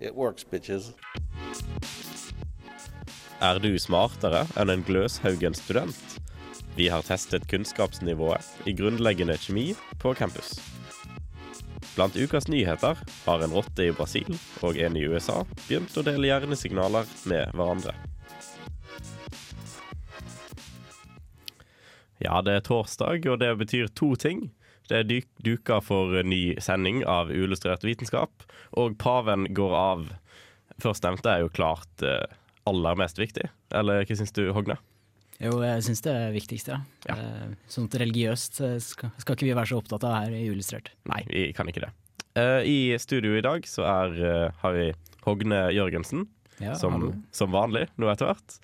it works, bitches. Er du smartere enn en Gløshaugen student? Vi har testet kunnskapsnivået i grunnleggende kjemi på campus. Blant ukas nyheter har en rotte i Brasil og en i USA begynt å dele hjernesignaler med hverandre. Ja, det er torsdag, og det betyr to ting. Det er duka for ny sending av Uillustrert vitenskap, og paven går av. Førstnevnte er jo klart eh, aller mest viktig. Eller hva syns du, Hogne? Jo, jeg syns det er viktigst, ja. Ja. Eh, Sånt religiøst eh, skal, skal ikke vi være så opptatt av her i Uillustrert. Nei, vi kan ikke det. I studio i dag så er, har vi Hogne Jørgensen, Ja, som, som vanlig nå etter hvert.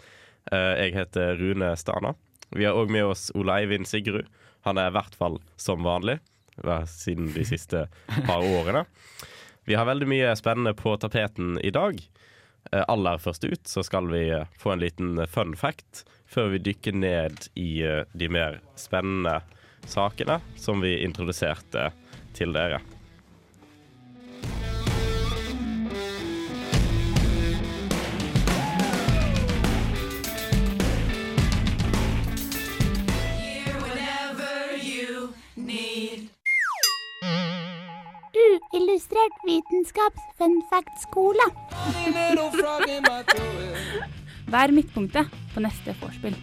Jeg heter Rune Stana. Vi har òg med oss Ole Eivind Sigrud. Han er i hvert fall som vanlig, siden de siste par årene. Vi har veldig mye spennende på tapeten i dag. Eh, aller først ut så skal vi eh, få en liten fun fact før vi dykker ned i eh, de mer spennende sakene som vi introduserte til dere. Uillustrert vitenskaps fun fact-skole. Vær midtpunktet på neste vorspiel.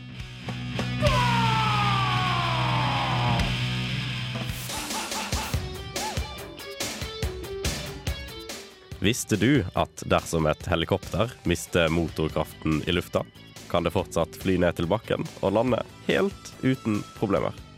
Visste du at dersom et helikopter mister motorkraften i lufta, kan det fortsatt fly ned til bakken og lande helt uten problemer?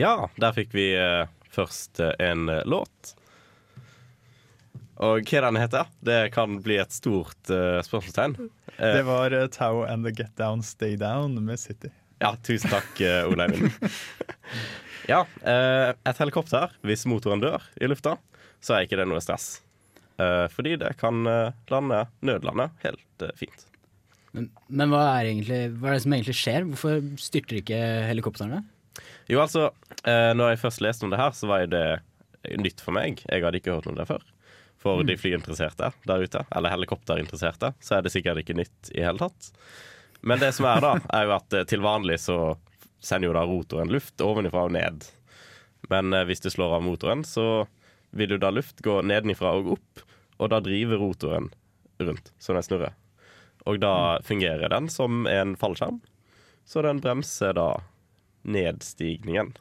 Ja, der fikk vi eh, først eh, en eh, låt. Og hva den heter, det kan bli et stort uh, spørsmålstegn. Det var uh, Tau and the Get Down Stay Down med City. Ja, tusen takk, uh, Ole Eivind. ja, uh, et helikopter, hvis motoren dør i lufta, så er ikke det noe stress. Eh, fordi det kan lande, nødlandet helt fint. Men, men hva, er egentlig, hva er det som egentlig skjer? Hvorfor styrter ikke helikoptrene? Jo, altså, eh, når jeg først leste om det her, så var det nytt for meg. Jeg hadde ikke hørt om det før. For de flyinteresserte der ute, eller helikopterinteresserte, så er det sikkert ikke nytt i hele tatt. Men det som er da, er jo at eh, til vanlig så sender jo da rotoren luft ovenifra og ned. Men eh, hvis du slår av motoren, så vil jo da luft gå nedenifra og opp, og da driver rotoren rundt, så den snurrer. Og da fungerer den som en fallskjerm, så den bremser da nedstigningen.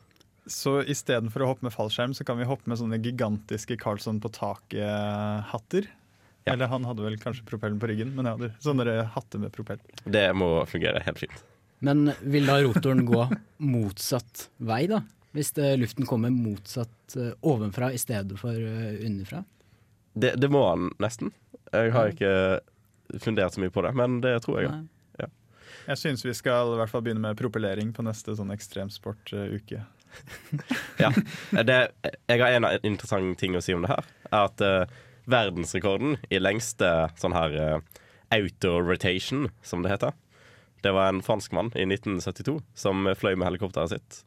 Så istedenfor å hoppe med fallskjerm, så kan vi hoppe med sånne gigantiske Carlsson på taket-hatter. Ja. Eller han hadde vel kanskje propellen på ryggen, men jeg hadde sånne hatter med propell. Det må fungere helt fint. Men vil da rotoren gå motsatt vei, da? Hvis det, luften kommer motsatt uh, ovenfra i stedet for uh, underfra? Det, det må han nesten. Jeg har ikke fundert så mye på det, men det tror jeg. Nei. Jeg syns vi skal i hvert fall begynne med propellering på neste sånn ekstremsportuke. Ja. Det, jeg har en interessant ting å si om det her. Er at uh, verdensrekorden i lengste sånn her uh, auto-rotation, som det heter, det var en franskmann i 1972 som fløy med helikopteret sitt.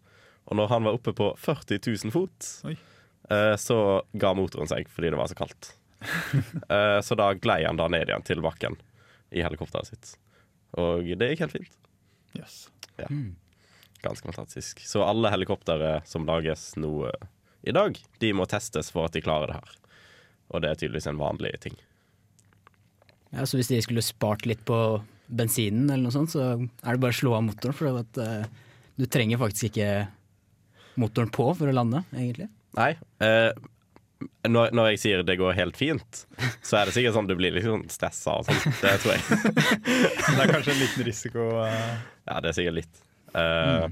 Og når han var oppe på 40 000 fot, eh, så ga motoren seg fordi det var så kaldt. Så da glei han da ned igjen til bakken i helikopteret sitt. Og det gikk helt fint. Yes. Ganske fantastisk. Så alle helikoptre som lages nå eh, i dag, de må testes for at de klarer det her. Og det er tydeligvis en vanlig ting. Ja, Så hvis de skulle spart litt på bensinen, eller noe sånt, så er det bare å slå av motoren. For at, eh, du trenger faktisk ikke motoren på for å lande, egentlig. Nei, eh, når, når jeg sier det går helt fint, så er det sikkert sånn du blir litt sånn stressa og sånn. Det tror jeg. Det er kanskje en liten risiko. Uh... Ja, det er sikkert litt. Eh,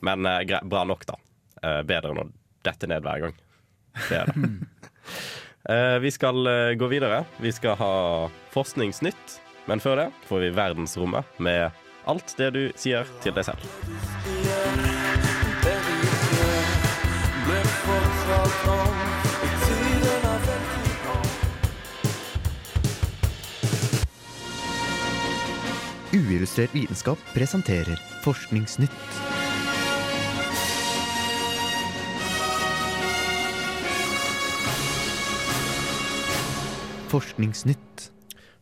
Men uh, bra nok, da. Eh, bedre enn å dette ned hver gang. Det er det. Eh, vi skal gå videre. Vi skal ha Forskningsnytt. Men før det får vi Verdensrommet med alt det du sier til deg selv. Uillustrert vitenskap presenterer Forskningsnytt. Forskningsnytt.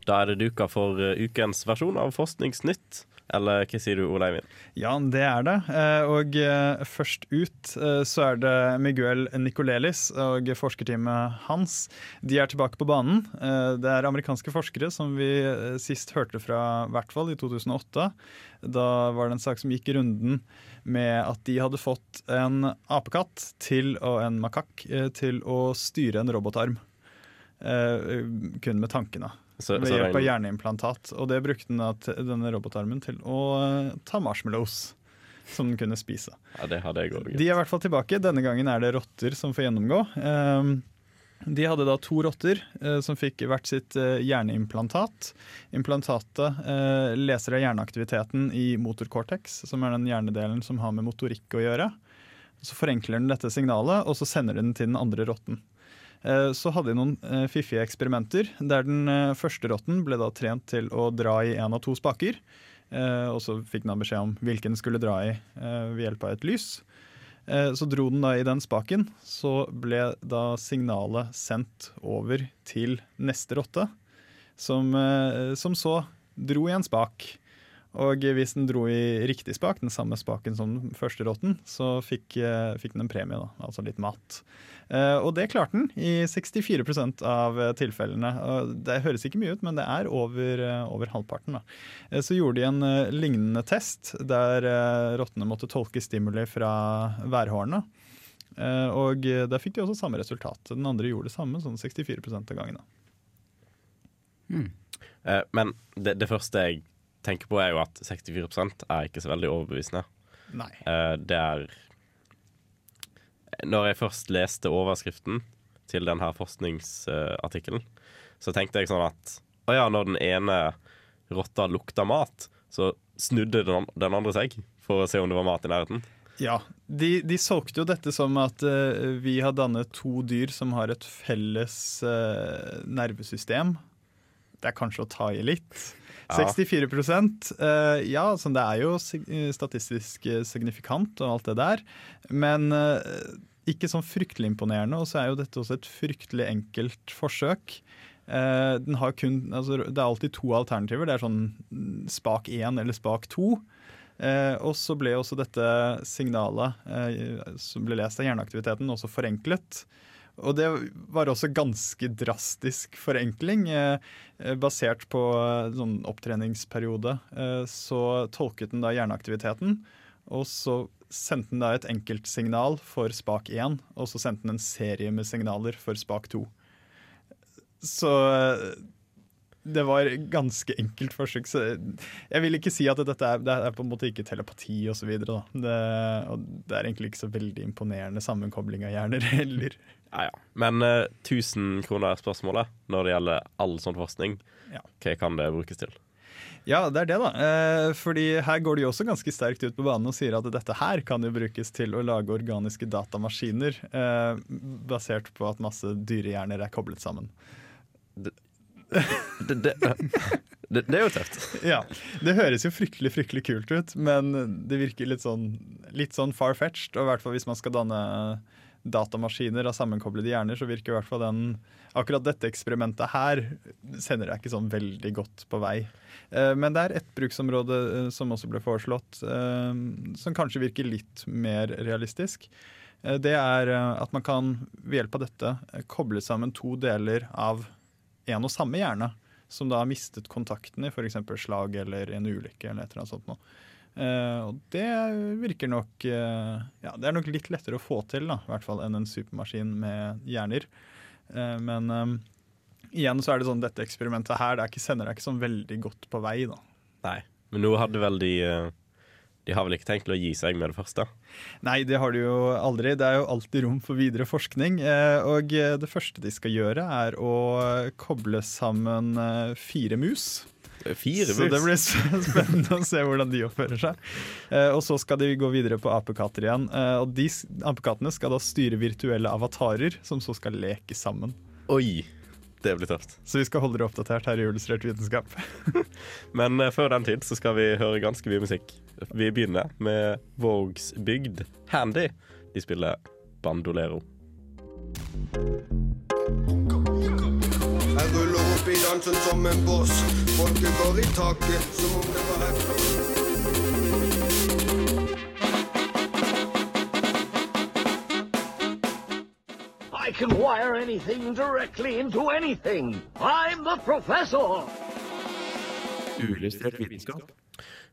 Da er det duka for eh, ukens versjon av Forskningsnytt. Eller hva sier du, Ole Eivind? Ja, det er det. Eh, Og eh, først ut eh, så er det Miguel Nicolelis og forskerteamet hans. De er tilbake på banen. Det er amerikanske forskere som vi sist hørte fra, i hvert fall i 2008. Da var det en sak som gikk i runden med at de hadde fått en apekatt til, og en makakk til å styre en robotarm. Kun med tankene. Så, Ved hjelp av hjerneimplantat. Og det brukte den denne robotarmen til å eh, ta marshmallows. Som den kunne spise. ja, det hadde jeg òg. De er i hvert fall tilbake. Denne gangen er det rotter som får gjennomgå. Ehm, De hadde da to rotter eh, som fikk hvert sitt eh, hjerneimplantat. Implantatet leser av hjerneaktiviteten i motorcortex, som er den hjernedelen som har med motorikk å gjøre. Så forenkler den dette signalet, og så sender den til den andre rotten. Eh, Så hadde de noen eh, fiffige eksperimenter der den eh, første rotten ble da trent til å dra i en av to spaker. Og så fikk den beskjed om hvilken den skulle dra i ved hjelp av et lys. Så dro den da i den spaken, så ble da signalet sendt over til neste rotte, som, som så dro i en spak. Og hvis den dro i riktig spak, den samme spaken som den første rotten, så fikk, fikk den en premie, da, altså litt mat. Eh, Og det klarte den i 64 av eh, tilfellene. Det høres ikke mye ut, men det er over, eh, over halvparten. Da. Eh, Så gjorde de en lignende test der rottene måtte tolke stimuli fra værhårene. Eh, Og der fikk de også samme resultat. Den andre gjorde det samme, sånn 64 av gangene. Eh, Men det, det første jeg tenker på, er jo at 64% er ikke så veldig overbevisende. Nei. Eh, det er Når jeg først leste overskriften til denne forskningsartikkelen, så tenkte jeg sånn at å ja, når den ene rotta lukta mat, så snudde den, den andre seg for å se om det var mat i nærheten. Ja, de, de solgte jo dette som at uh, vi har dannet to dyr som har et felles uh, nervesystem. Det er kanskje å ta i litt. Ja. 64 uh, Ja, altså det er jo statistisk eh, signifikant og alt det der. Men eh, ikke sånn fryktelig imponerende, og så er jo dette også et fryktelig enkelt forsøk. Eh, kun, altså, det er alltid to alternativer. Det er sånn mm, spak én eller spak to. Eh, og så ble også dette signalet eh, som ble lest av hjerneaktiviteten, også forenklet. Og det var også ganske drastisk forenkling. Eh, eh, basert på eh, sånn opptreningsperiode så tolket den da hjerneaktiviteten. Og så sendte den da et enkeltsignal for spak 1, og så sendte den en serie med signaler for spak 2. Så det var ganske enkelt forsøk. Så jeg vil ikke si at dette er, det er på en måte ikke telepati osv. Det, det er egentlig ikke så veldig imponerende sammenkobling av hjerner heller. Ja, ja. Men 1000 kroner er spørsmålet når det gjelder all sånn forskning. Ja. Hva kan det brukes til? Ja, det er det, da. Eh, fordi her går de også ganske sterkt ut på banen og sier at dette her kan jo brukes til å lage organiske datamaskiner eh, basert på at masse dyrehjerner er koblet sammen. Det, det, det, det er jo tøft. Ja, Det høres jo fryktelig fryktelig kult ut, men det virker litt sånn, litt sånn far-fetched. Og i hvert fall hvis man skal danne datamaskiner av sammenkoblede hjerner, så virker i hvert fall den Akkurat dette eksperimentet her sender deg ikke sånn veldig godt på vei. Eh, Men det er ett bruksområde eh, som også ble foreslått, eh, som kanskje virker litt mer realistisk. Det er at man kan ved hjelp av dette koble sammen to deler av en og samme hjerne som da har mistet kontakten i f.eks. slag eller en ulykke eller et eller annet sånt noe. Uh, og det virker nok uh, Ja, det er nok litt lettere å få til, da, i hvert fall enn en supermaskin med hjerner. Uh, men um, igjen så er det sånn dette eksperimentet her, det er ikke, sender deg ikke sånn veldig godt på vei, da. Nei. Men nå hadde vel de De har vel ikke tenkt å gi seg med det første? Nei, det har de jo aldri. Det er jo alltid rom for videre forskning. eh, Og eh, det første de skal gjøre, er å koble sammen eh, fire mus. Fire mus? Så det blir spennende å se hvordan de oppfører seg. Og så skal de gå videre på apekatter igjen. Og de apekattene skal da styre virtuelle avatarer, som så skal leke sammen. Oi! Det blir tøft. Så vi skal holde dere oppdatert her i Illustrert vitenskap. Men eh, før den tid så skal vi høre ganske mye musikk. Vi begynner med Vågs bygd, Handy. De spiller Bandolero. Jeg ruller opp i dansen som en boss. Folket går i taket som om det var et can wire anything directly into anything. I'm the professor. Uillustrert vitenskap.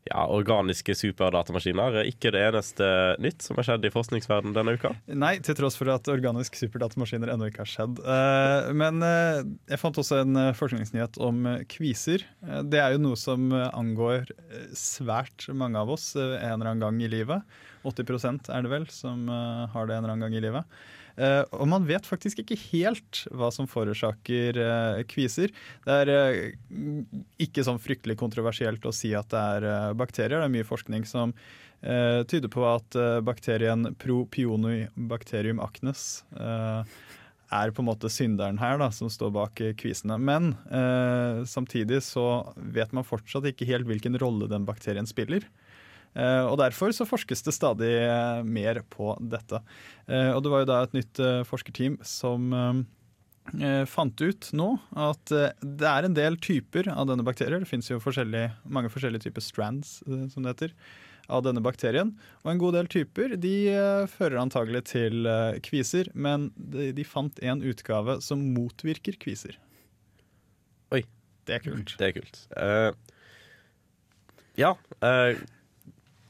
Ja, organiske superdatamaskiner er ikke det eneste nytt som har skjedd i forskningsverdenen denne uka. Nei, til tross for at organiske superdatamaskiner ennå ikke har skjedd. Eh, Men eh, jeg fant også en eh, forskningsnyhet om kviser. Det er jo noe som angår svært mange av oss en eller annen gang i livet. 80% er det vel som har det en eller annen gang i livet. Eh, og man vet faktisk ikke helt hva som forårsaker eh, kviser. Det er eh, ikke sånn fryktelig kontroversielt å si at det er bakterier. Det er mye forskning som tyder på at bakterien propionibacterium acnes er på en måte synderen her, da, som står bak kvisene. Men eh, samtidig så vet man fortsatt ikke helt hvilken rolle den bakterien spiller. Eh, og Derfor så forskes det stadig eh, mer på dette. Eh, og Det var jo da et nytt forskerteam som fant ut nå at det er en del typer av denne bakterien. Det finnes jo forskjellige, mange forskjellige typer strands, som det heter, av denne bakterien. Og en god del typer de fører antagelig til kviser, men de, de fant en utgave som motvirker kviser. Oi. Det er kult. Det er kult. Uh, ja. eh,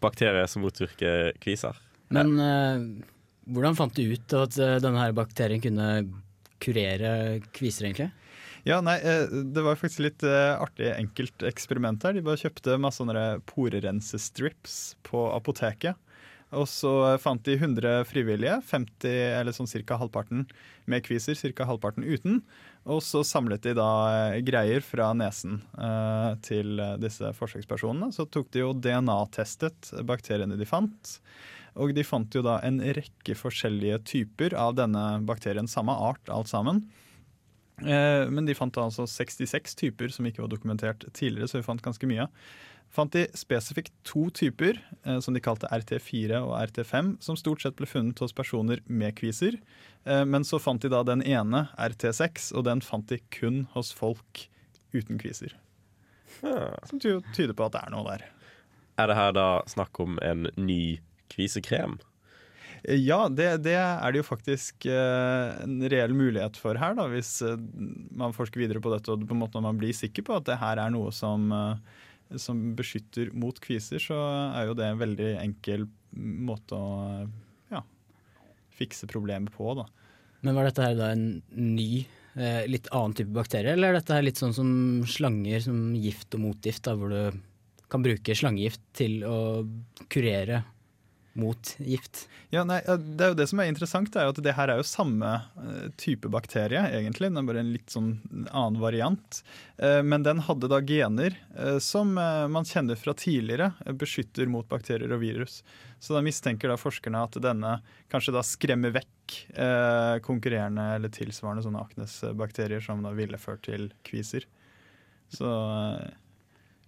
bakterier som motvirker kviser. Men uh, hvordan fant du ut at eh, denne her bakterien kunne kurere kviser, egentlig? Ja, nei, eh, Det var faktisk litt artig enkelt eksperiment her. De bare kjøpte masse sånne porerensestrips på apoteket. Og så fant de 100 frivillige, 50, eller sånn ca. halvparten med kviser, ca. halvparten uten. Og så samlet de da eh, greier fra nesen eh, til eh, disse forsøkspersonene. Så tok de jo DNA-testet bakteriene de fant. Og de fant jo da en rekke forskjellige typer av denne bakterien, samme art alt sammen. Eh, Men de fant altså 66 typer som ikke var dokumentert tidligere, så vi fant ganske mye. Fant de spesifikt to typer, eh, som de kalte RT4 og RT5, som stort sett ble funnet hos personer med kviser. Eh, Men så fant de da den ene, RT6, og den fant de kun hos folk uten kviser. Som tyder på at det er noe der. Er det her da snakk om en ny kvisekrem? Eh, Ja, det, det er det jo faktisk eh, en reell mulighet for her, da, hvis eh, man forsker videre på dette og på en måte når man blir sikker på at det her er noe som, som beskytter mot kviser, så er jo det en veldig enkel måte å ja, fikse problemet på. da. Men var dette her da en ny, eh, litt annen type bakterie, eller er dette her litt sånn som slanger, som gift og motgift, da, hvor du kan bruke slangegift til å kurere mot gift? Ja, nei, det er jo det som er interessant, er jo at det her er jo samme eh, type bakterie, egentlig. Den er bare en litt sånn annen variant. Eh, men den hadde da gener eh, som man kjenner fra tidligere beskytter mot bakterier og virus. Så da mistenker da forskerne at denne kanskje da skremmer vekk konkurrerende eller tilsvarende sånne aknesbakterier som da ville ført til kviser. Så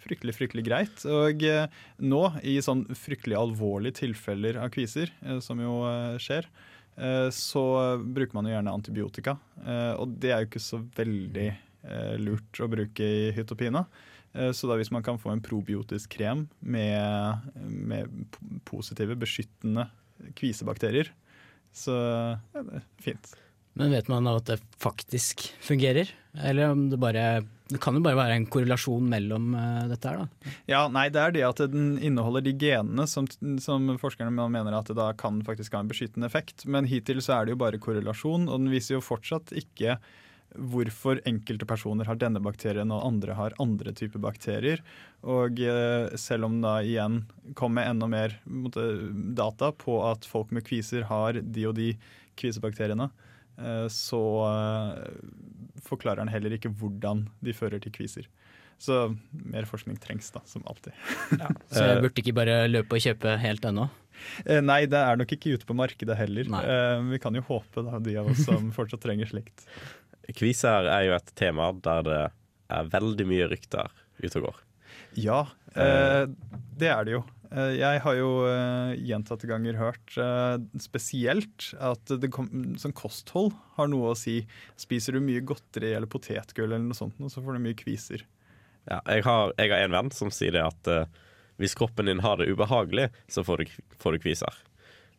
fryktelig, fryktelig greit. Og eh, nå, i sånn fryktelig alvorlige tilfeller av kviser, eh, som jo eh, skjer, så bruker man jo gjerne antibiotika. Og det er jo ikke så veldig lurt å bruke i hytt og pine. Så da hvis man kan få en probiotisk krem med, med positive, beskyttende kvisebakterier, så ja, det er fint. Men vet man at det faktisk fungerer, eller om det bare Det kan jo bare være en korrelasjon mellom eh, dette her, da. Ja, nei, det er det at den inneholder de genene som, som forskerne mener at det da kan faktisk ha en beskyttende effekt. Men hittil så er det jo bare korrelasjon, og den viser jo fortsatt ikke hvorfor enkelte personer har denne bakterien og andre har andre typer bakterier. Og eh, selv om da igjen kommer enda mer data på at folk med kviser har de og de kvisebakteriene, eh, så forklarer han heller ikke hvordan de fører til kviser. Så mer forskning trengs, da, som alltid. Så jeg burde ikke bare løpe og kjøpe helt ennå? Eh, Nei, det er nok ikke ute på markedet heller. Nei. Eh, Vi kan jo håpe, da, de av oss som fortsatt trenger slikt. Kviser er jo et tema der det er veldig mye rykter ute og går. Ja, eh, det er det jo. Eh, Jeg har jo eh, gjentatte ganger hørt eh, spesielt at kom, sånn kosthold har noe å si. Spiser du mye godteri eller potetgull eller noe sånt, så får du mye kviser. Ja, jeg, har, jeg har en venn som sier det at uh, hvis kroppen din har det ubehagelig, så får du, får du kviser.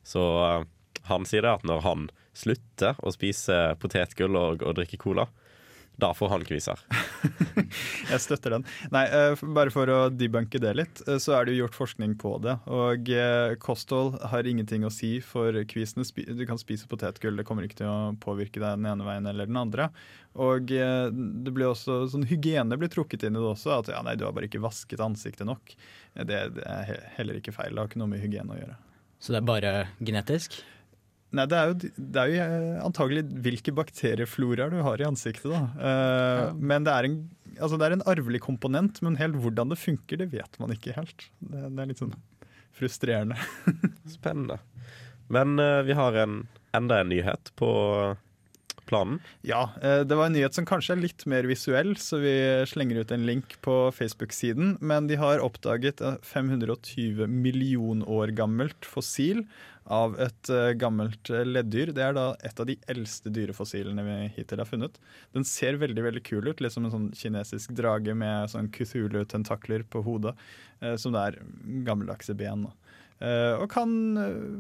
Så uh, han sier det at når han slutter å spise potetgull og, og drikke cola, da får han kviser. Jeg støtter den. Nei, eh, Bare for å debunke det litt, eh, så er det jo gjort forskning på det. Og eh, kosthold har ingenting å si for kvisene. Spi- Du kan spise potetgull, det kommer ikke til å påvirke deg den ene veien eller den andre. Og det blir også, sånn hygiene blir trukket inn i det også. At ja, nei, du har bare ikke vasket ansiktet nok. Det, det er heller ikke feil. Det har ikke noe med hygiene å gjøre. Så det er bare genetisk? Nei, det er jo, det er jo eh, antagelig hvilke bakteriefloraer du har i ansiktet. da. Eh, Men det er, en, altså det er en arvelig komponent, men helt hvordan det funker, det vet man ikke helt. Det, det er litt sånn frustrerende. Spennende. Men uh, vi har en, enda en nyhet på planen. Ja, uh, det var en nyhet som kanskje er litt mer visuell, så vi slenger ut en link på Facebook-siden. Men de har oppdaget et 520 million år gammelt fossil av et eh, gammelt eh, leddyr. Det er da et av de eldste dyrefossilene vi hittil har funnet. Den ser veldig veldig kul ut, litt som en sånn kinesisk drage med sånn Kuthulu-tentakler på hodet, eh, som det er gammeldagse ben. Og kan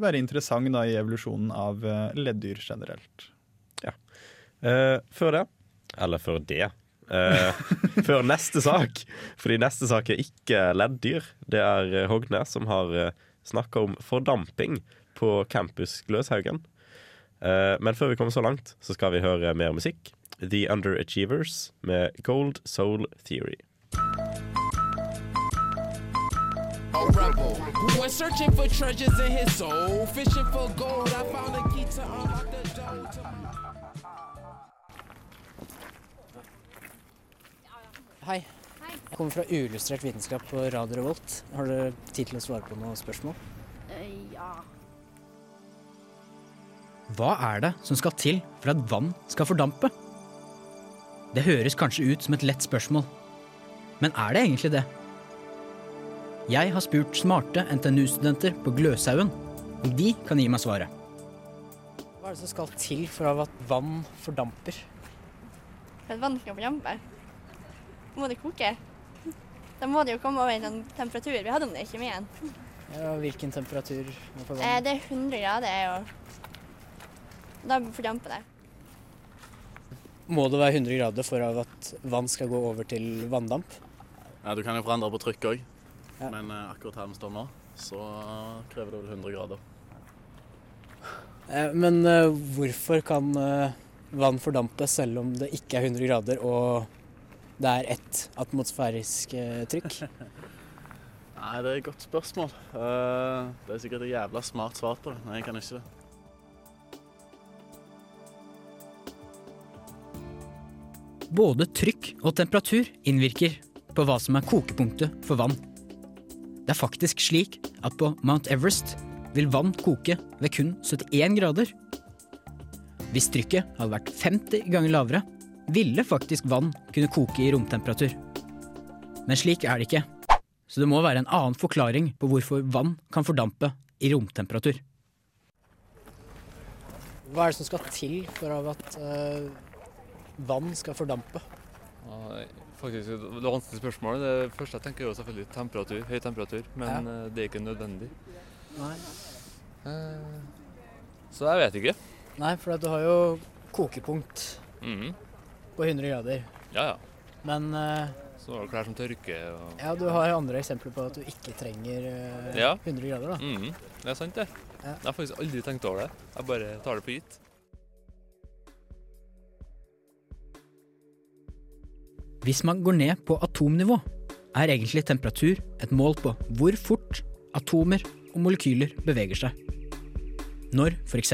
være interessant da i evolusjonen av leddyr generelt. Eh, før det, eller før det eh, Før neste sak, fordi neste sak er ikke leddyr. Det er Hogne som har snakka om fordamping på campus Gløshaugen. Eh, men før vi kommer så langt, så skal vi høre mer musikk. The Underachievers med Gold Soul Theory. A rebel who was searching for treasures in his soul, fishing for gold. I found a key to unlock the door. to- Hei. Jeg kommer fra Uillustrert vitenskap på Radio Revolt. Har du tid til å svare på noen spørsmål? ja. Hva er det som skal til for at vann skal fordampe? Det høres kanskje ut som et lett spørsmål, men er det egentlig det? Jeg har spurt smarte NTNU-studenter på Gløshaugen, og de kan gi meg svaret. Hva er det som skal til for at vann fordamper? For at vann skal fordampe, må det koke. Da må det jo komme over en temperatur. Vi hadde om det ikke mye igjen. Ja, hvilken temperatur Eh, vann? det er 100 grader, og da fordamper det. Må det være 100 grader for at vann skal gå over til vanndamp? Ja, Du kan jo forandre på trykk òg, men eh, akkurat her vi står nå, så krever det vel 100 grader. Eh, Men eh, hvorfor kan vann fordampe selv om det ikke er 100 grader og det er ett atmosfærisk trykk? Nei, det er et godt spørsmål. Eh, Det er sikkert et jævla smart svar på det. Nei, jeg kan ikke det. Både trykk og temperatur innvirker på hva som er kokepunktet for vann. Det er faktisk slik at på Mount Everest vil vann koke ved kun 71 grader. Hvis trykket hadde vært 50 ganger lavere, ville faktisk vann kunne koke i romtemperatur. Men slik er det ikke, så det må være en annen forklaring på hvorfor vann kan fordampe i romtemperatur. Hva er det som skal til for at eh, vann skal fordampe? Ja, faktisk det det vanskelige spørsmålet. Det første jeg tenker er selvfølgelig temperatur, høy temperatur, men Ja. eh, det er ikke nødvendig. Nei. Eh, Så jeg vet ikke. Nei, for du har jo kokepunkt Mhm. på 100 grader. Ja, ja. Men eh, Så har du klær som tørker og ja, du har andre eksempler på at du ikke trenger eh, Ja. 100 grader, da. Mhm, det er sant, det. Jeg har faktisk aldri tenkt over det. Jeg bare tar det for gitt. Hvis man går ned på atomnivå, er egentlig temperatur et mål på hvor fort atomer og molekyler beveger seg. Når f.eks.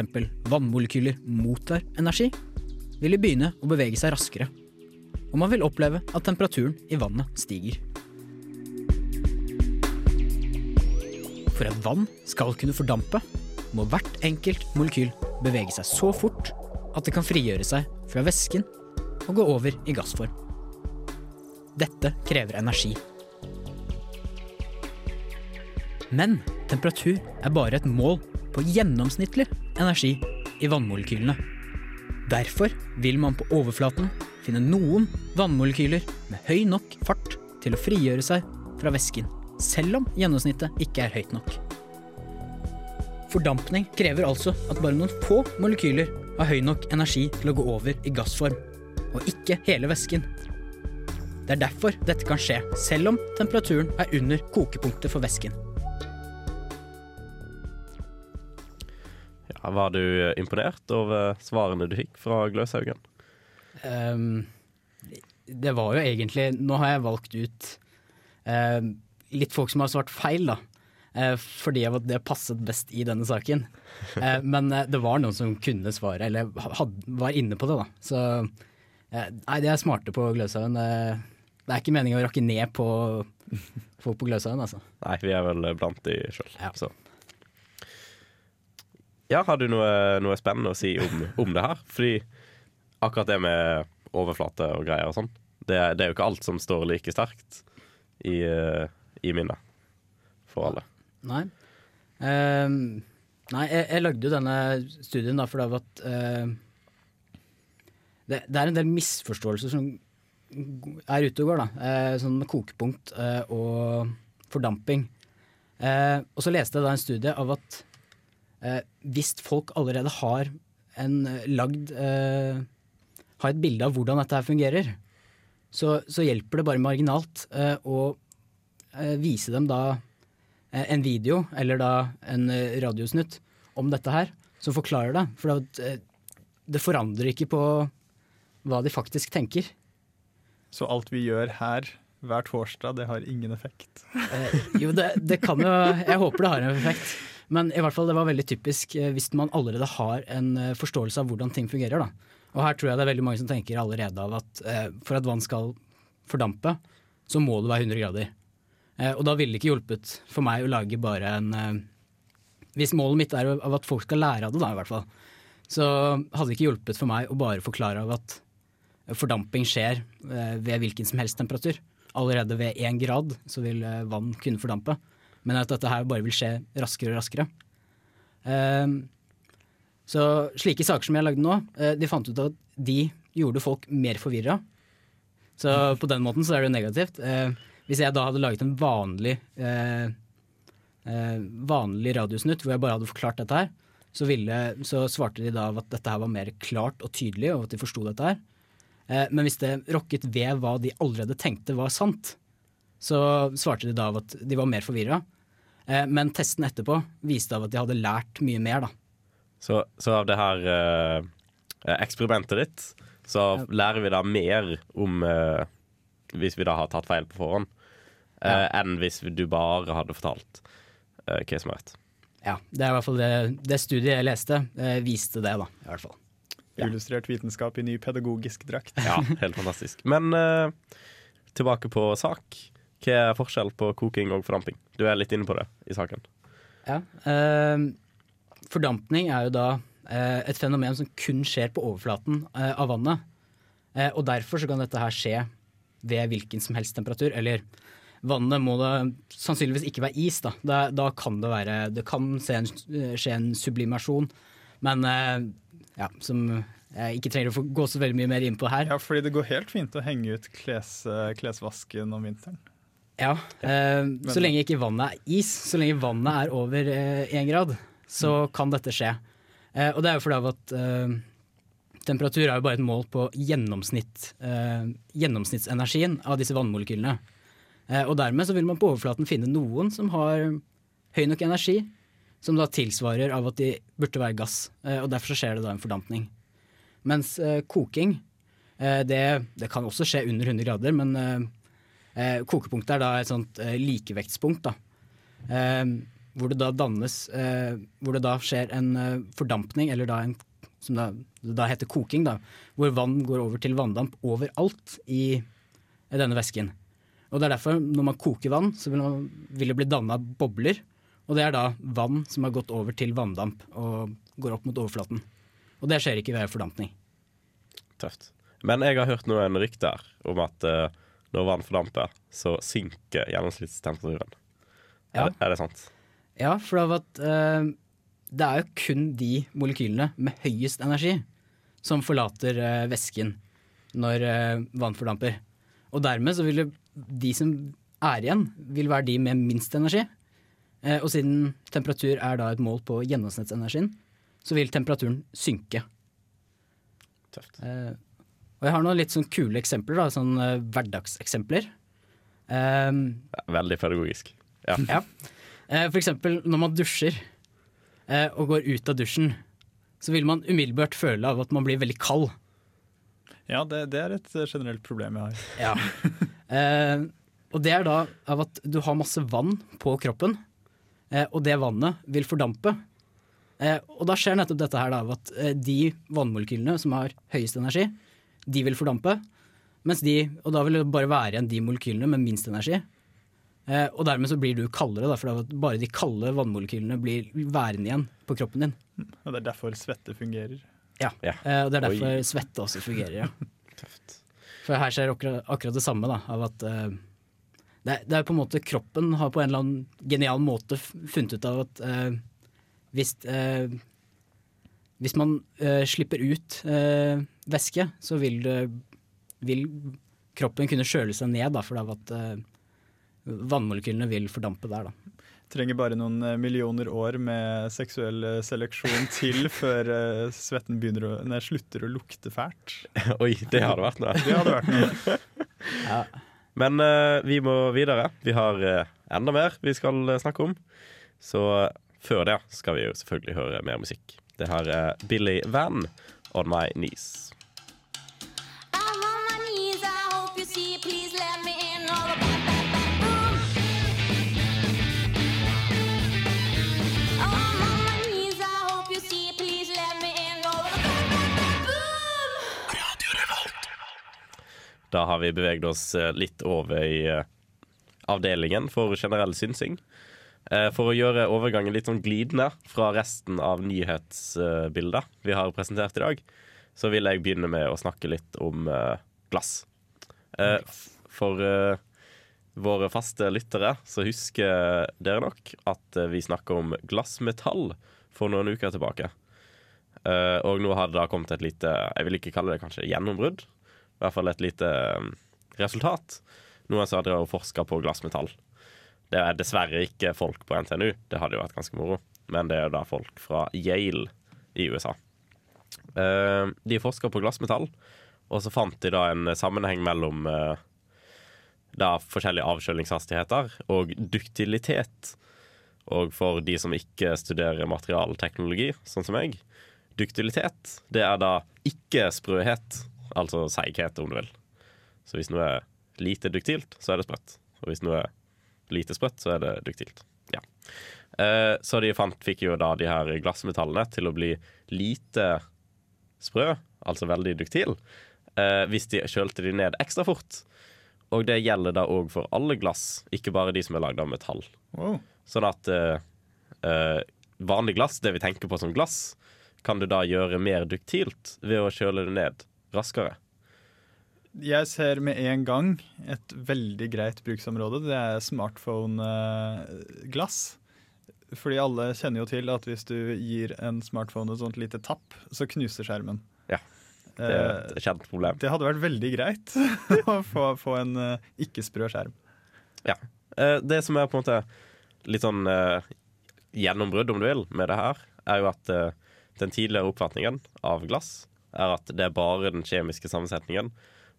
vannmolekyler mottar energi, vil de begynne å bevege seg raskere. Og man vil oppleve at temperaturen i vannet stiger. For at vann skal kunne fordampe, må hvert enkelt molekyl bevege seg så fort at det kan frigjøre seg fra væsken og gå over i gassform. Dette krever energi. Men temperatur er bare et mål på gjennomsnittlig energi i vannmolekylene. Derfor vil man på overflaten finne noen vannmolekyler med høy nok fart til å frigjøre seg fra væsken, selv om gjennomsnittet ikke er høyt nok. Fordampning krever altså at bare noen få molekyler har høy nok energi til å gå over i gassform, og ikke hele væsken. Det er derfor dette kan skje, selv om temperaturen er under kokepunktet for væsken. Ja, var du eh, imponert over svarene du fikk fra Gløshaugen? Um, det var jo egentlig Nå har jeg valgt ut ehm, litt folk som har svart feil, da. Eh, fordi det passet best i denne saken. Eh, men eh, det var noen som kunne svare, eller had, var inne på det, da. Så eh, nei, de er smarte på Gløshaugen. Det er ikke meningen å rakke ned på folk på Gløshaugen, altså. Nei, vi er vel blant de sjøl, så. Ja, har du noe, noe spennende å si om, om det her? Fordi akkurat det med overflate og greier og sånn, det, det er jo ikke alt som står like sterkt i, eh, i minnet for alle. Nei. Ehm, nei, jeg, jeg lagde jo denne studien da fordi at uh, det, det er en del misforståelser som er ute og går, da. Eh, sånn med kokepunkt eh, og fordamping. Eh, og så leste jeg da en studie av at hvis folk allerede har en lagd Har et bilde av hvordan dette her fungerer, så, så hjelper det bare marginalt å vise dem da en video eller da en radiosnutt om dette her, som forklarer det. For det forandrer ikke på hva de faktisk tenker. Så alt vi gjør her hver torsdag, det har ingen effekt. Eh, jo, det, det kan jo Jeg håper det har en effekt. Men i hvert fall det var veldig typisk eh, hvis man allerede har en eh, forståelse av hvordan ting fungerer. Da. Og her tror jeg det er veldig mange som tenker allerede av at eh, for at vann skal fordampe, så må det være 100 grader. Eh, og da ville det ikke hjulpet for meg å lage bare en eh, Hvis målet mitt er av at folk skal lære av det, da i hvert fall, så hadde det ikke hjulpet for meg å bare forklare av at fordamping skjer eh, ved hvilken som helst temperatur. Allerede ved én grad så vil eh, vann kunne fordampe. Men at dette her bare vil skje raskere og raskere. Ehm, så slike saker som jeg lagde nå, eh, de fant ut at de gjorde folk mer forvirra. Så på den måten så er det jo negativt. Hvis jeg da hadde laget en vanlig vanlig radiosnutt hvor jeg bare hadde forklart dette her, så, ville, så svarte de da at dette her var mer klart og tydelig, og at de forsto dette her. Eh, men hvis det rokket ved hva de allerede tenkte var sant, så svarte de da av at de var mer forvirra. Eh, men testen etterpå viste av at de hadde lært mye mer, da. Så, så av det her eh, eksperimentet ditt, så lærer vi da mer om eh, Hvis vi da har tatt feil på forhånd, eh, enn hvis du bare hadde fortalt eh, hva som er rett. Ja, Det er i hvert fall det, det studiet jeg leste, eh, viste det, da. i hvert fall. Illustrert vitenskap i ny pedagogisk drakt. Ja, helt fantastisk. Men uh, tilbake på sak. Hva er forskjell på koking og fordamping? Du er litt inne på det i saken. Ja, uh, Fordampning er jo da uh, et fenomen som kun skjer på overflaten av vannet. Eh, og derfor så kan dette her skje ved hvilken som helst temperatur. Eller vannet må da sannsynligvis ikke være is. Da, da, da kan det være Det kan skje en, skje en sublimasjon, men eh, ja, som jeg ikke trenger å gå så veldig mye mer inn på her. Ja, fordi det går helt fint å henge ut kles, klesvasken om vinteren. Ja, eh, så lenge ikke vannet er is, så lenge vannet er over én grad, så kan dette skje. Eh, og det er jo fordi av at eh, temperatur er jo bare et mål på gjennomsnitt, eh, gjennomsnittsenergien av disse vannmolekylene. Eh, og dermed så vil man på overflaten finne noen som har høy nok energi, som da tilsvarer av at de burde være gass. Eh, og derfor så skjer det da en fordampning. Mens eh, koking, eh, det, det kan også skje under 100 grader, men kokepunktet er da et sånt likevektspunkt. da. Hvor det da dannes Hvor det da skjer en fordampning, eller da en som da, det da heter koking, da, hvor vann går over til vanndamp overalt i denne væsken. Og det er derfor, når man koker vann, så vil, man, vil det bli danna bobler. Og det er da vann som har gått over til vanndamp og går opp mot overflaten. Og det skjer ikke ved fordampning. Tøft. Men jeg har hørt noen rykter om at uh, når vann fordamper, så synker gjennomsnittstemperaturen. Ja. Er, er det sant? Ja, for at uh, det er jo kun de molekylene med høyest energi som forlater uh, væsken når vann fordamper. Og dermed så vil de som er igjen, vil være de med minst energi. Eh, og siden temperatur er da et mål på gjennomsnittsenergien, så vil temperaturen synke. Tøft. Eh, og jeg har noen litt sånn kule eksempler, da, sånn eh, hverdagseksempler. Eh, Veldig pedagogisk. Ja. ja. Eh, For eksempel når man dusjer eh, og går ut av dusjen, så vil man umiddelbart føle av at man blir veldig kald. Ja, det, det er et generelt problem jeg har. Ja. Eh, og det er da av at du har masse vann på kroppen, og det vannet vil fordampe. Eh, og da skjer nettopp dette her da, at eh, de vannmolekylene som har høyest energi, de vil fordampe. Mens de, og da vil det bare være igjen de molekylene med minst energi. Eh, og dermed så blir du kaldere, da, for bare de kalde vannmolekylene blir værende igjen på kroppen din. Og det er derfor svette fungerer. Ja, Eh, og det er derfor Oi. svette også fungerer, ja. For her skjer akkurat, akkurat det samme, da, av at eh, det, er, det er på en måte Kroppen har på en eller annen genial måte funnet ut av at eh, hvis, eh, hvis man eh, slipper ut eh, væske, så vil, det, vil kroppen kunne kjøle seg ned, da, for av at eh, vannmolekylene vil fordampe der. Da. Trenger bare noen eh, millioner år med seksuell seleksjon til før eh, svetten begynner å, nei, slutter å lukte fælt. Oi, det hadde vært noe. Det hadde vært noe. Men eh, vi må videre. Vi har eh, enda mer vi skal eh, snakke om. Så eh, før det skal vi jo selvfølgelig høre mer musikk. Det her er Billy Van, 'On My Knees'. Da har vi beveget oss eh, litt over i eh, avdelingen for generell synsing. Eh, For å gjøre overgangen litt sånn glidende fra resten av nyhetsbildet vi har presentert i dag, så vil jeg begynne med å snakke litt om glass. For våre faste lyttere så husker dere nok at vi snakka om glassmetall for noen uker tilbake. Og nå har det da kommet et lite Jeg vil ikke kalle det kanskje gjennombrudd. I hvert fall et lite eh, resultat. Noen som har forska på glassmetall. Det er dessverre ikke folk på NTNU, det hadde jo vært ganske moro. Men det er jo da folk fra Yale i USA. Eh, de forska på glassmetall, og så fant de da en sammenheng mellom eh, da forskjellige avkjølingshastigheter og duktilitet. Og for de som ikke studerer materialteknologi, sånn som meg, duktilitet, det er da ikke sprøhet, altså seighet, om du vil. Så hvis noe er lite duktilt, så er det sprøtt. Og hvis noe er lite sprøtt, så er det duktilt. Ja. Eh, så de fant, fikk jo da de her glassmetallene til å bli lite sprø, altså veldig duktil, eh, hvis de kjølte de ned ekstra fort. Og det gjelder da òg for alle glass, ikke bare de som er lagd av metall. Wow. Sånn at eh, eh, vanlig glass, det vi tenker på som glass, kan du da gjøre mer duktilt ved å kjøle det ned raskere. Jeg ser med en gang et veldig greit bruksområde. Det er smartphone-glass. Fordi alle kjenner jo til at hvis du gir en smartphone et sånt lite tapp, så knuser skjermen. Ja. Det er et kjent problem. Det hadde vært veldig greit å få, få en eh, ikke-sprø skjerm. Ja. Eh, Det som er på en måte litt sånn eh, gjennombrudd, om du vil, med det her, er jo at eh, den tidligere oppfatningen av glass er at det er bare den kjemiske sammensetningen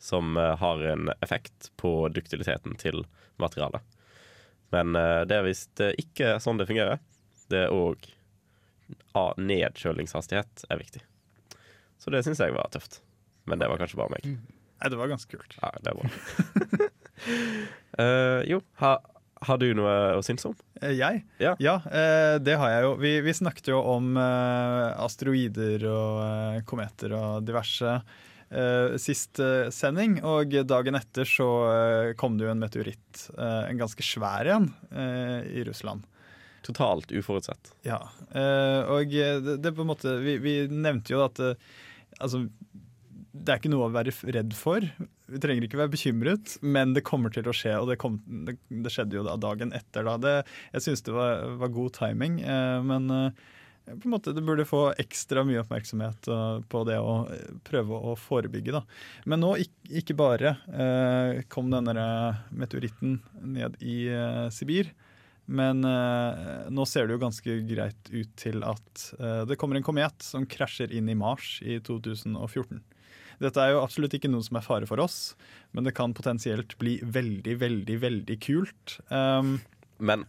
som eh, har en effekt på duktiliteten til materialet. Men eh, det er visst eh, ikke sånn det fungerer. Det er òg nedkjølingshastighet er viktig. Så det syns jeg var tøft. Men det var kanskje bare meg. Nei, det var ganske kult. Ja, det var. Eh, jo, ha, har du noe å synes om? Eh, Jeg? Ja. eh, det har jeg jo. Vi, vi snakket jo om eh, asteroider og kometer og diverse eh, sist sending, og dagen etter så kom det jo en meteoritt, en ganske svær en, eh, i Russland. Totalt uforutsett. Ja, eh, og det, det på en måte Vi, vi nevnte jo at altså, det er ikke noe å være redd for. Vi trenger ikke være bekymret, men det kommer til å skje, og det, kom, det, det skjedde jo da dagen etter. Da. Det, jeg syns det var, var god timing, eh, men eh, på en måte det burde få ekstra mye oppmerksomhet eh, på det å eh, prøve å forebygge. Da. Men nå ikke, ikke bare eh, kom denne meteoritten ned i eh, Sibir. Men eh, nå ser det jo ganske greit ut til at eh, det kommer en komet som krasjer inn i Mars i 2014. Dette er jo absolutt ikke noe som er fare for oss, men det kan potensielt bli veldig, veldig, veldig kult. Um, Men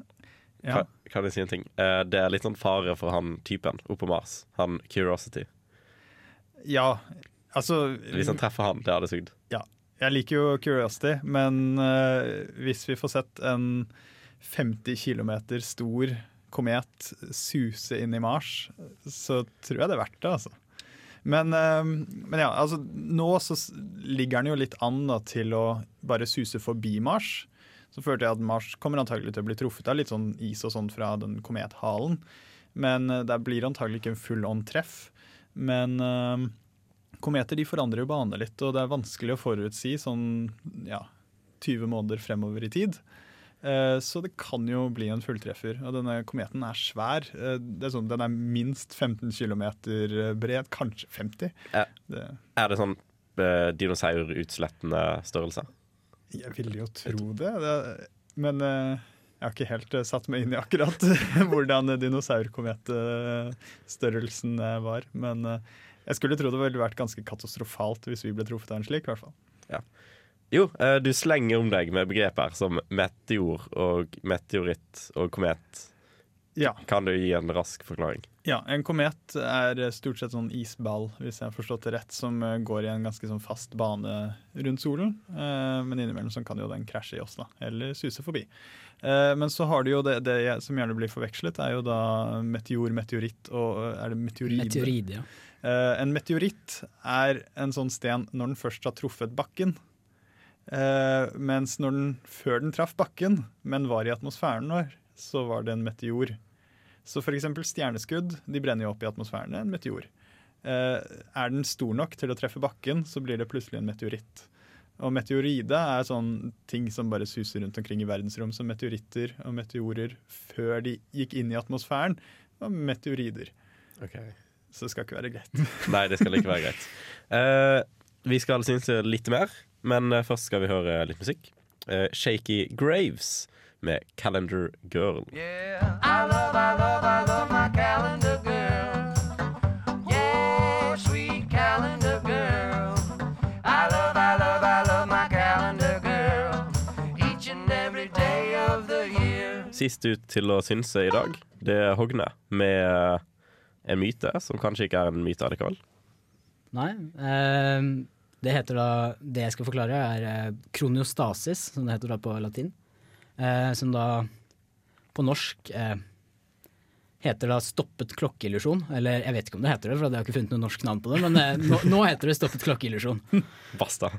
Ja. kan, jeg si en ting? Eh, det er litt sånn fare for han typen oppe på Mars. Han Curiosity. ja, altså Hvis han treffer han, det hadde sugd. Ja. Jeg liker jo Curiosity, men uh, hvis vi får sett en 50 km stor komet suse inn i Mars, så tror jeg det er verdt det, altså. Men, eh, men ja, altså nå så ligger den jo litt an da, til å bare suse forbi Mars. Så følte jeg at Mars kommer antagelig til å bli truffet av litt sånn is og sånn fra den komethalen. Men eh, det blir antagelig ikke en full on treff. Men eh, kometer de forandrer jo bane litt, og det er vanskelig å forutsi sånn ja, 20 måneder fremover i tid. Eh, Så det kan jo bli en fulltreffer. Og denne kometen er svær. Eh, Det er sånn, den er minst 15 km bred, kanskje 50. Er, Det, er det sånn eh, dinosaurutslettende størrelse? jeg ville jo tro det, det men eh, jeg har ikke helt eh, satt meg inn i akkurat hvordan dinosaurkometstørrelsen eh, var. Men eh, jeg skulle tro det ville vært ganske katastrofalt hvis vi ble truffet av en slik. i hvert fall. Jo, eh, du slenger om deg med begreper som meteor og meteoritt og komet. Ja. Kan du gi en rask forklaring? Ja, En komet er stort sett sånn isball, hvis jeg har forstått det rett, som eh, går i en ganske sånn fast bane rundt solen. Eh, Men innimellom så kan jo den krasje i oss, da, eller suse forbi. Eh, Men så har du jo det, det som gjerne blir forvekslet, er jo da meteor, meteoritt og Er det meteorid? Meteorid, ja. Eh, En meteoritt er en sånn sten når den først har truffet bakken. Eh, mens når den, før den traff bakken, men var i atmosfæren vår, så var det en meteor. Så eksempel stjerneskudd de brenner jo opp i atmosfæren. En meteor. Eh, er den stor nok til å treffe bakken, så blir det plutselig en meteoritt. Og meteoride er sånn ting som bare suser rundt omkring i verdensrom. Så meteoritter og meteorer før de gikk inn i atmosfæren, var meteorider. Så det skal ikke være greit. Nei, det skal ikke være greit. Eh, vi skal synes litt mer, men eh, først skal vi høre litt musikk. Eh, Shaky Graves med 'Calendar Girl'. I love, I love, I love my calendar girl. Yeah, sweet calendar girl. I love, I love, I love my calendar girl. Each and every day of the year. Sist ut til å synse i dag, det er Hogne med eh, en myte som kanskje ikke er en myte allikevel. Nei. ehm, det heter da Det jeg skal forklare, er eh, kroniostasis, som det heter da på latin. Eh, som da på norsk eh, heter da stoppet klokkeillusjon. Eller jeg vet ikke om det heter det, for jeg har ikke funnet noe norsk navn på det, men eh, nå, nå heter det stoppet klokkeillusjon. Basta.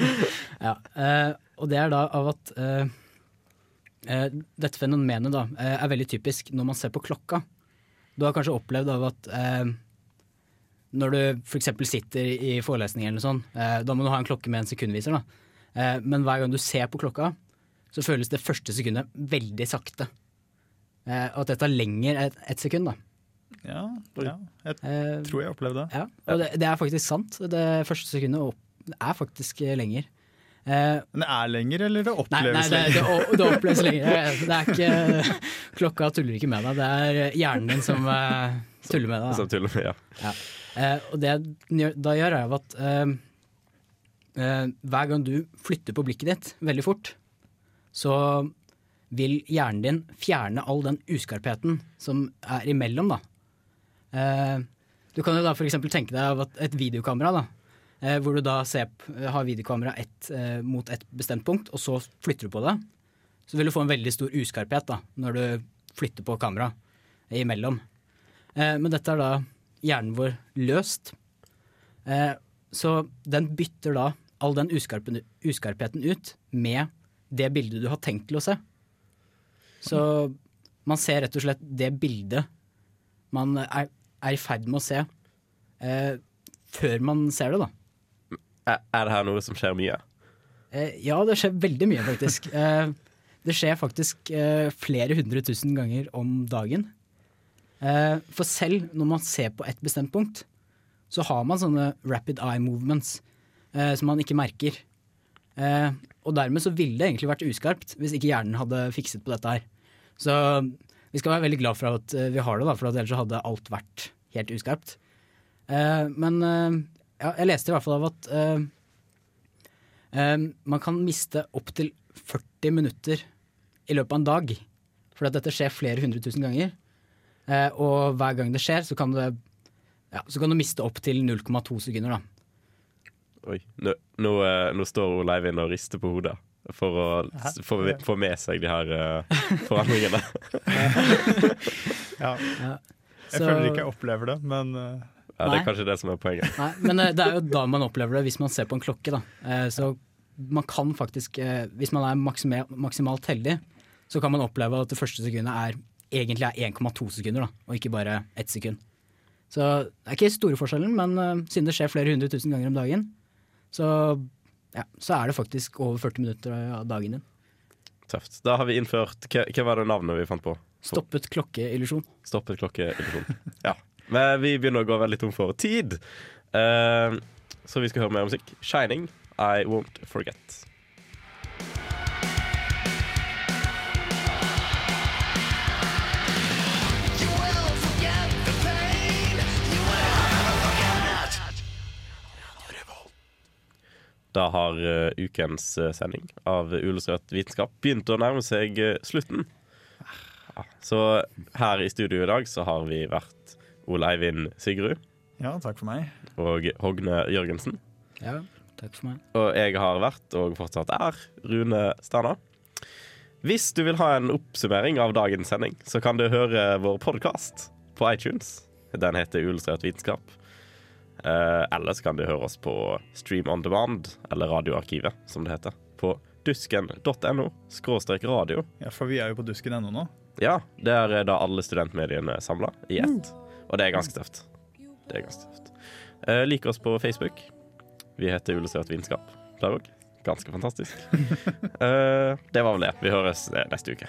ja, eh, og det er da av at eh, eh, dette fenomenet da er veldig typisk når man ser på klokka. Du har kanskje opplevd av at eh, når du f.eks. sitter i forelesning eller noe sånt, eh, da må du ha en klokke med en sekundviser. Da. Eh, men hver gang du ser på klokka, så føles det første sekundet veldig sakte. Eh, og at det tar lenger enn ett sekund. da. Ja, ja. jeg tror jeg opplevde det. Ja, og det, det er faktisk sant. Det første sekundet opp- er faktisk eh, lenger. Eh, Men det er lenger, eller det Nei, oppleves nei det, det, lenger? det oppleves lenger. Det er ikke, klokka tuller ikke med deg, det er hjernen din som uh, tuller med deg. da. Som tuller med, ja. Ja. Eh, og det da gjør, er at eh, eh, hver gang du flytter på blikket ditt veldig fort, så vil hjernen din fjerne all den uskarpheten som er imellom, da. Eh, du kan jo da f.eks. tenke deg et videokamera, da. Eh, hvor du da ser, har videokamera ett, eh, mot et bestemt punkt, og så flytter du på det. Så vil du få en veldig stor uskarphet da, når du flytter på kamera imellom. Men dette er da hjernen vår løst. Eh, så den bytter da all den uskarpen, uskarpheten ut med det bildet du har tenkt til å se. Så man ser rett og slett det bildet man er, er i ferd med å se eh, før man ser det, da. Er, er det her noe som skjer mye? Eh, ja, det skjer veldig mye, faktisk. Eh, det skjer faktisk eh, flere hundre tusen ganger om dagen. Eh, for selv når man ser på et bestemt punkt, så har man sånne rapid eye movements eh, som man ikke merker. Eh, og dermed så ville det egentlig vært uskarpt hvis ikke hjernen hadde fikset på dette her. Så vi skal være veldig glad for at vi har det, da, for ellers hadde alt vært helt uskarpt. Men ja, jeg leste i hvert fall av at man kan miste opptil 40 minutter i løpet av en dag. For at dette skjer flere hundre tusen ganger. Eh, og hver gang det skjer, så kan, det, ja, så kan du miste opptil 0,2 sekunder. da. Oi, nå, nå, eh, nå står Ole Eivind og rister på hodet for å få, få med seg de her uh, forandringene. Ja. Jeg Så- føler ikke jeg opplever det, men uh... Ja, det er kanskje det som er poenget. Nei, men uh, det er jo da man opplever det, hvis man ser på en klokke. da. Eh, så man kan faktisk, eh, hvis man er maksimalt heldig, så kan man oppleve at det første sekundet er egentlig er 1,2 sekunder, da, og ikke bare ett sekund. Så det er ikke store forskjellen, men uh, siden det skjer flere hundre tusen ganger om dagen, så, ja, så er det faktisk over 40 minutter av dagen din. Tøft. Da har vi innført Hva, hva var det navnet vi fant på? Stoppet klokkeillusjon. Stoppet klokkeillusjon. Ja. Men vi begynner å gå veldig tom for tid. uh, så vi skal høre mer musikk. 'Shining', I Won't Forget. Da har eh, ukens eh, sending av Uillustrert vitenskap begynt å nærme seg eh, slutten. Så her i studio i dag så har vi vært Ole Eivind Sigrud ja, takk for meg. og Hogne Jørgensen. Ja, takk for meg. Og jeg har vært, og fortsatt er, Rune Stana. Hvis du vil ha en oppsummering av dagens sending, så kan du høre vår podkast på iTunes. Den heter Uillustrert vitenskap. Eh, eller så kan du høre oss på Stream on demand, eller Radioarkivet, som det heter. På dusken.no skråstrek radio. Ja, For vi er jo på dusken.no nå. Ja, det er da alle studentmediene samla i ett. Og det er ganske tøft. Det er ganske tøft. Eh, lik oss på Facebook. Vi heter Illustrert vitenskap der òg. Ganske fantastisk. Eh, det var vel det. Vi høres eh, neste uke.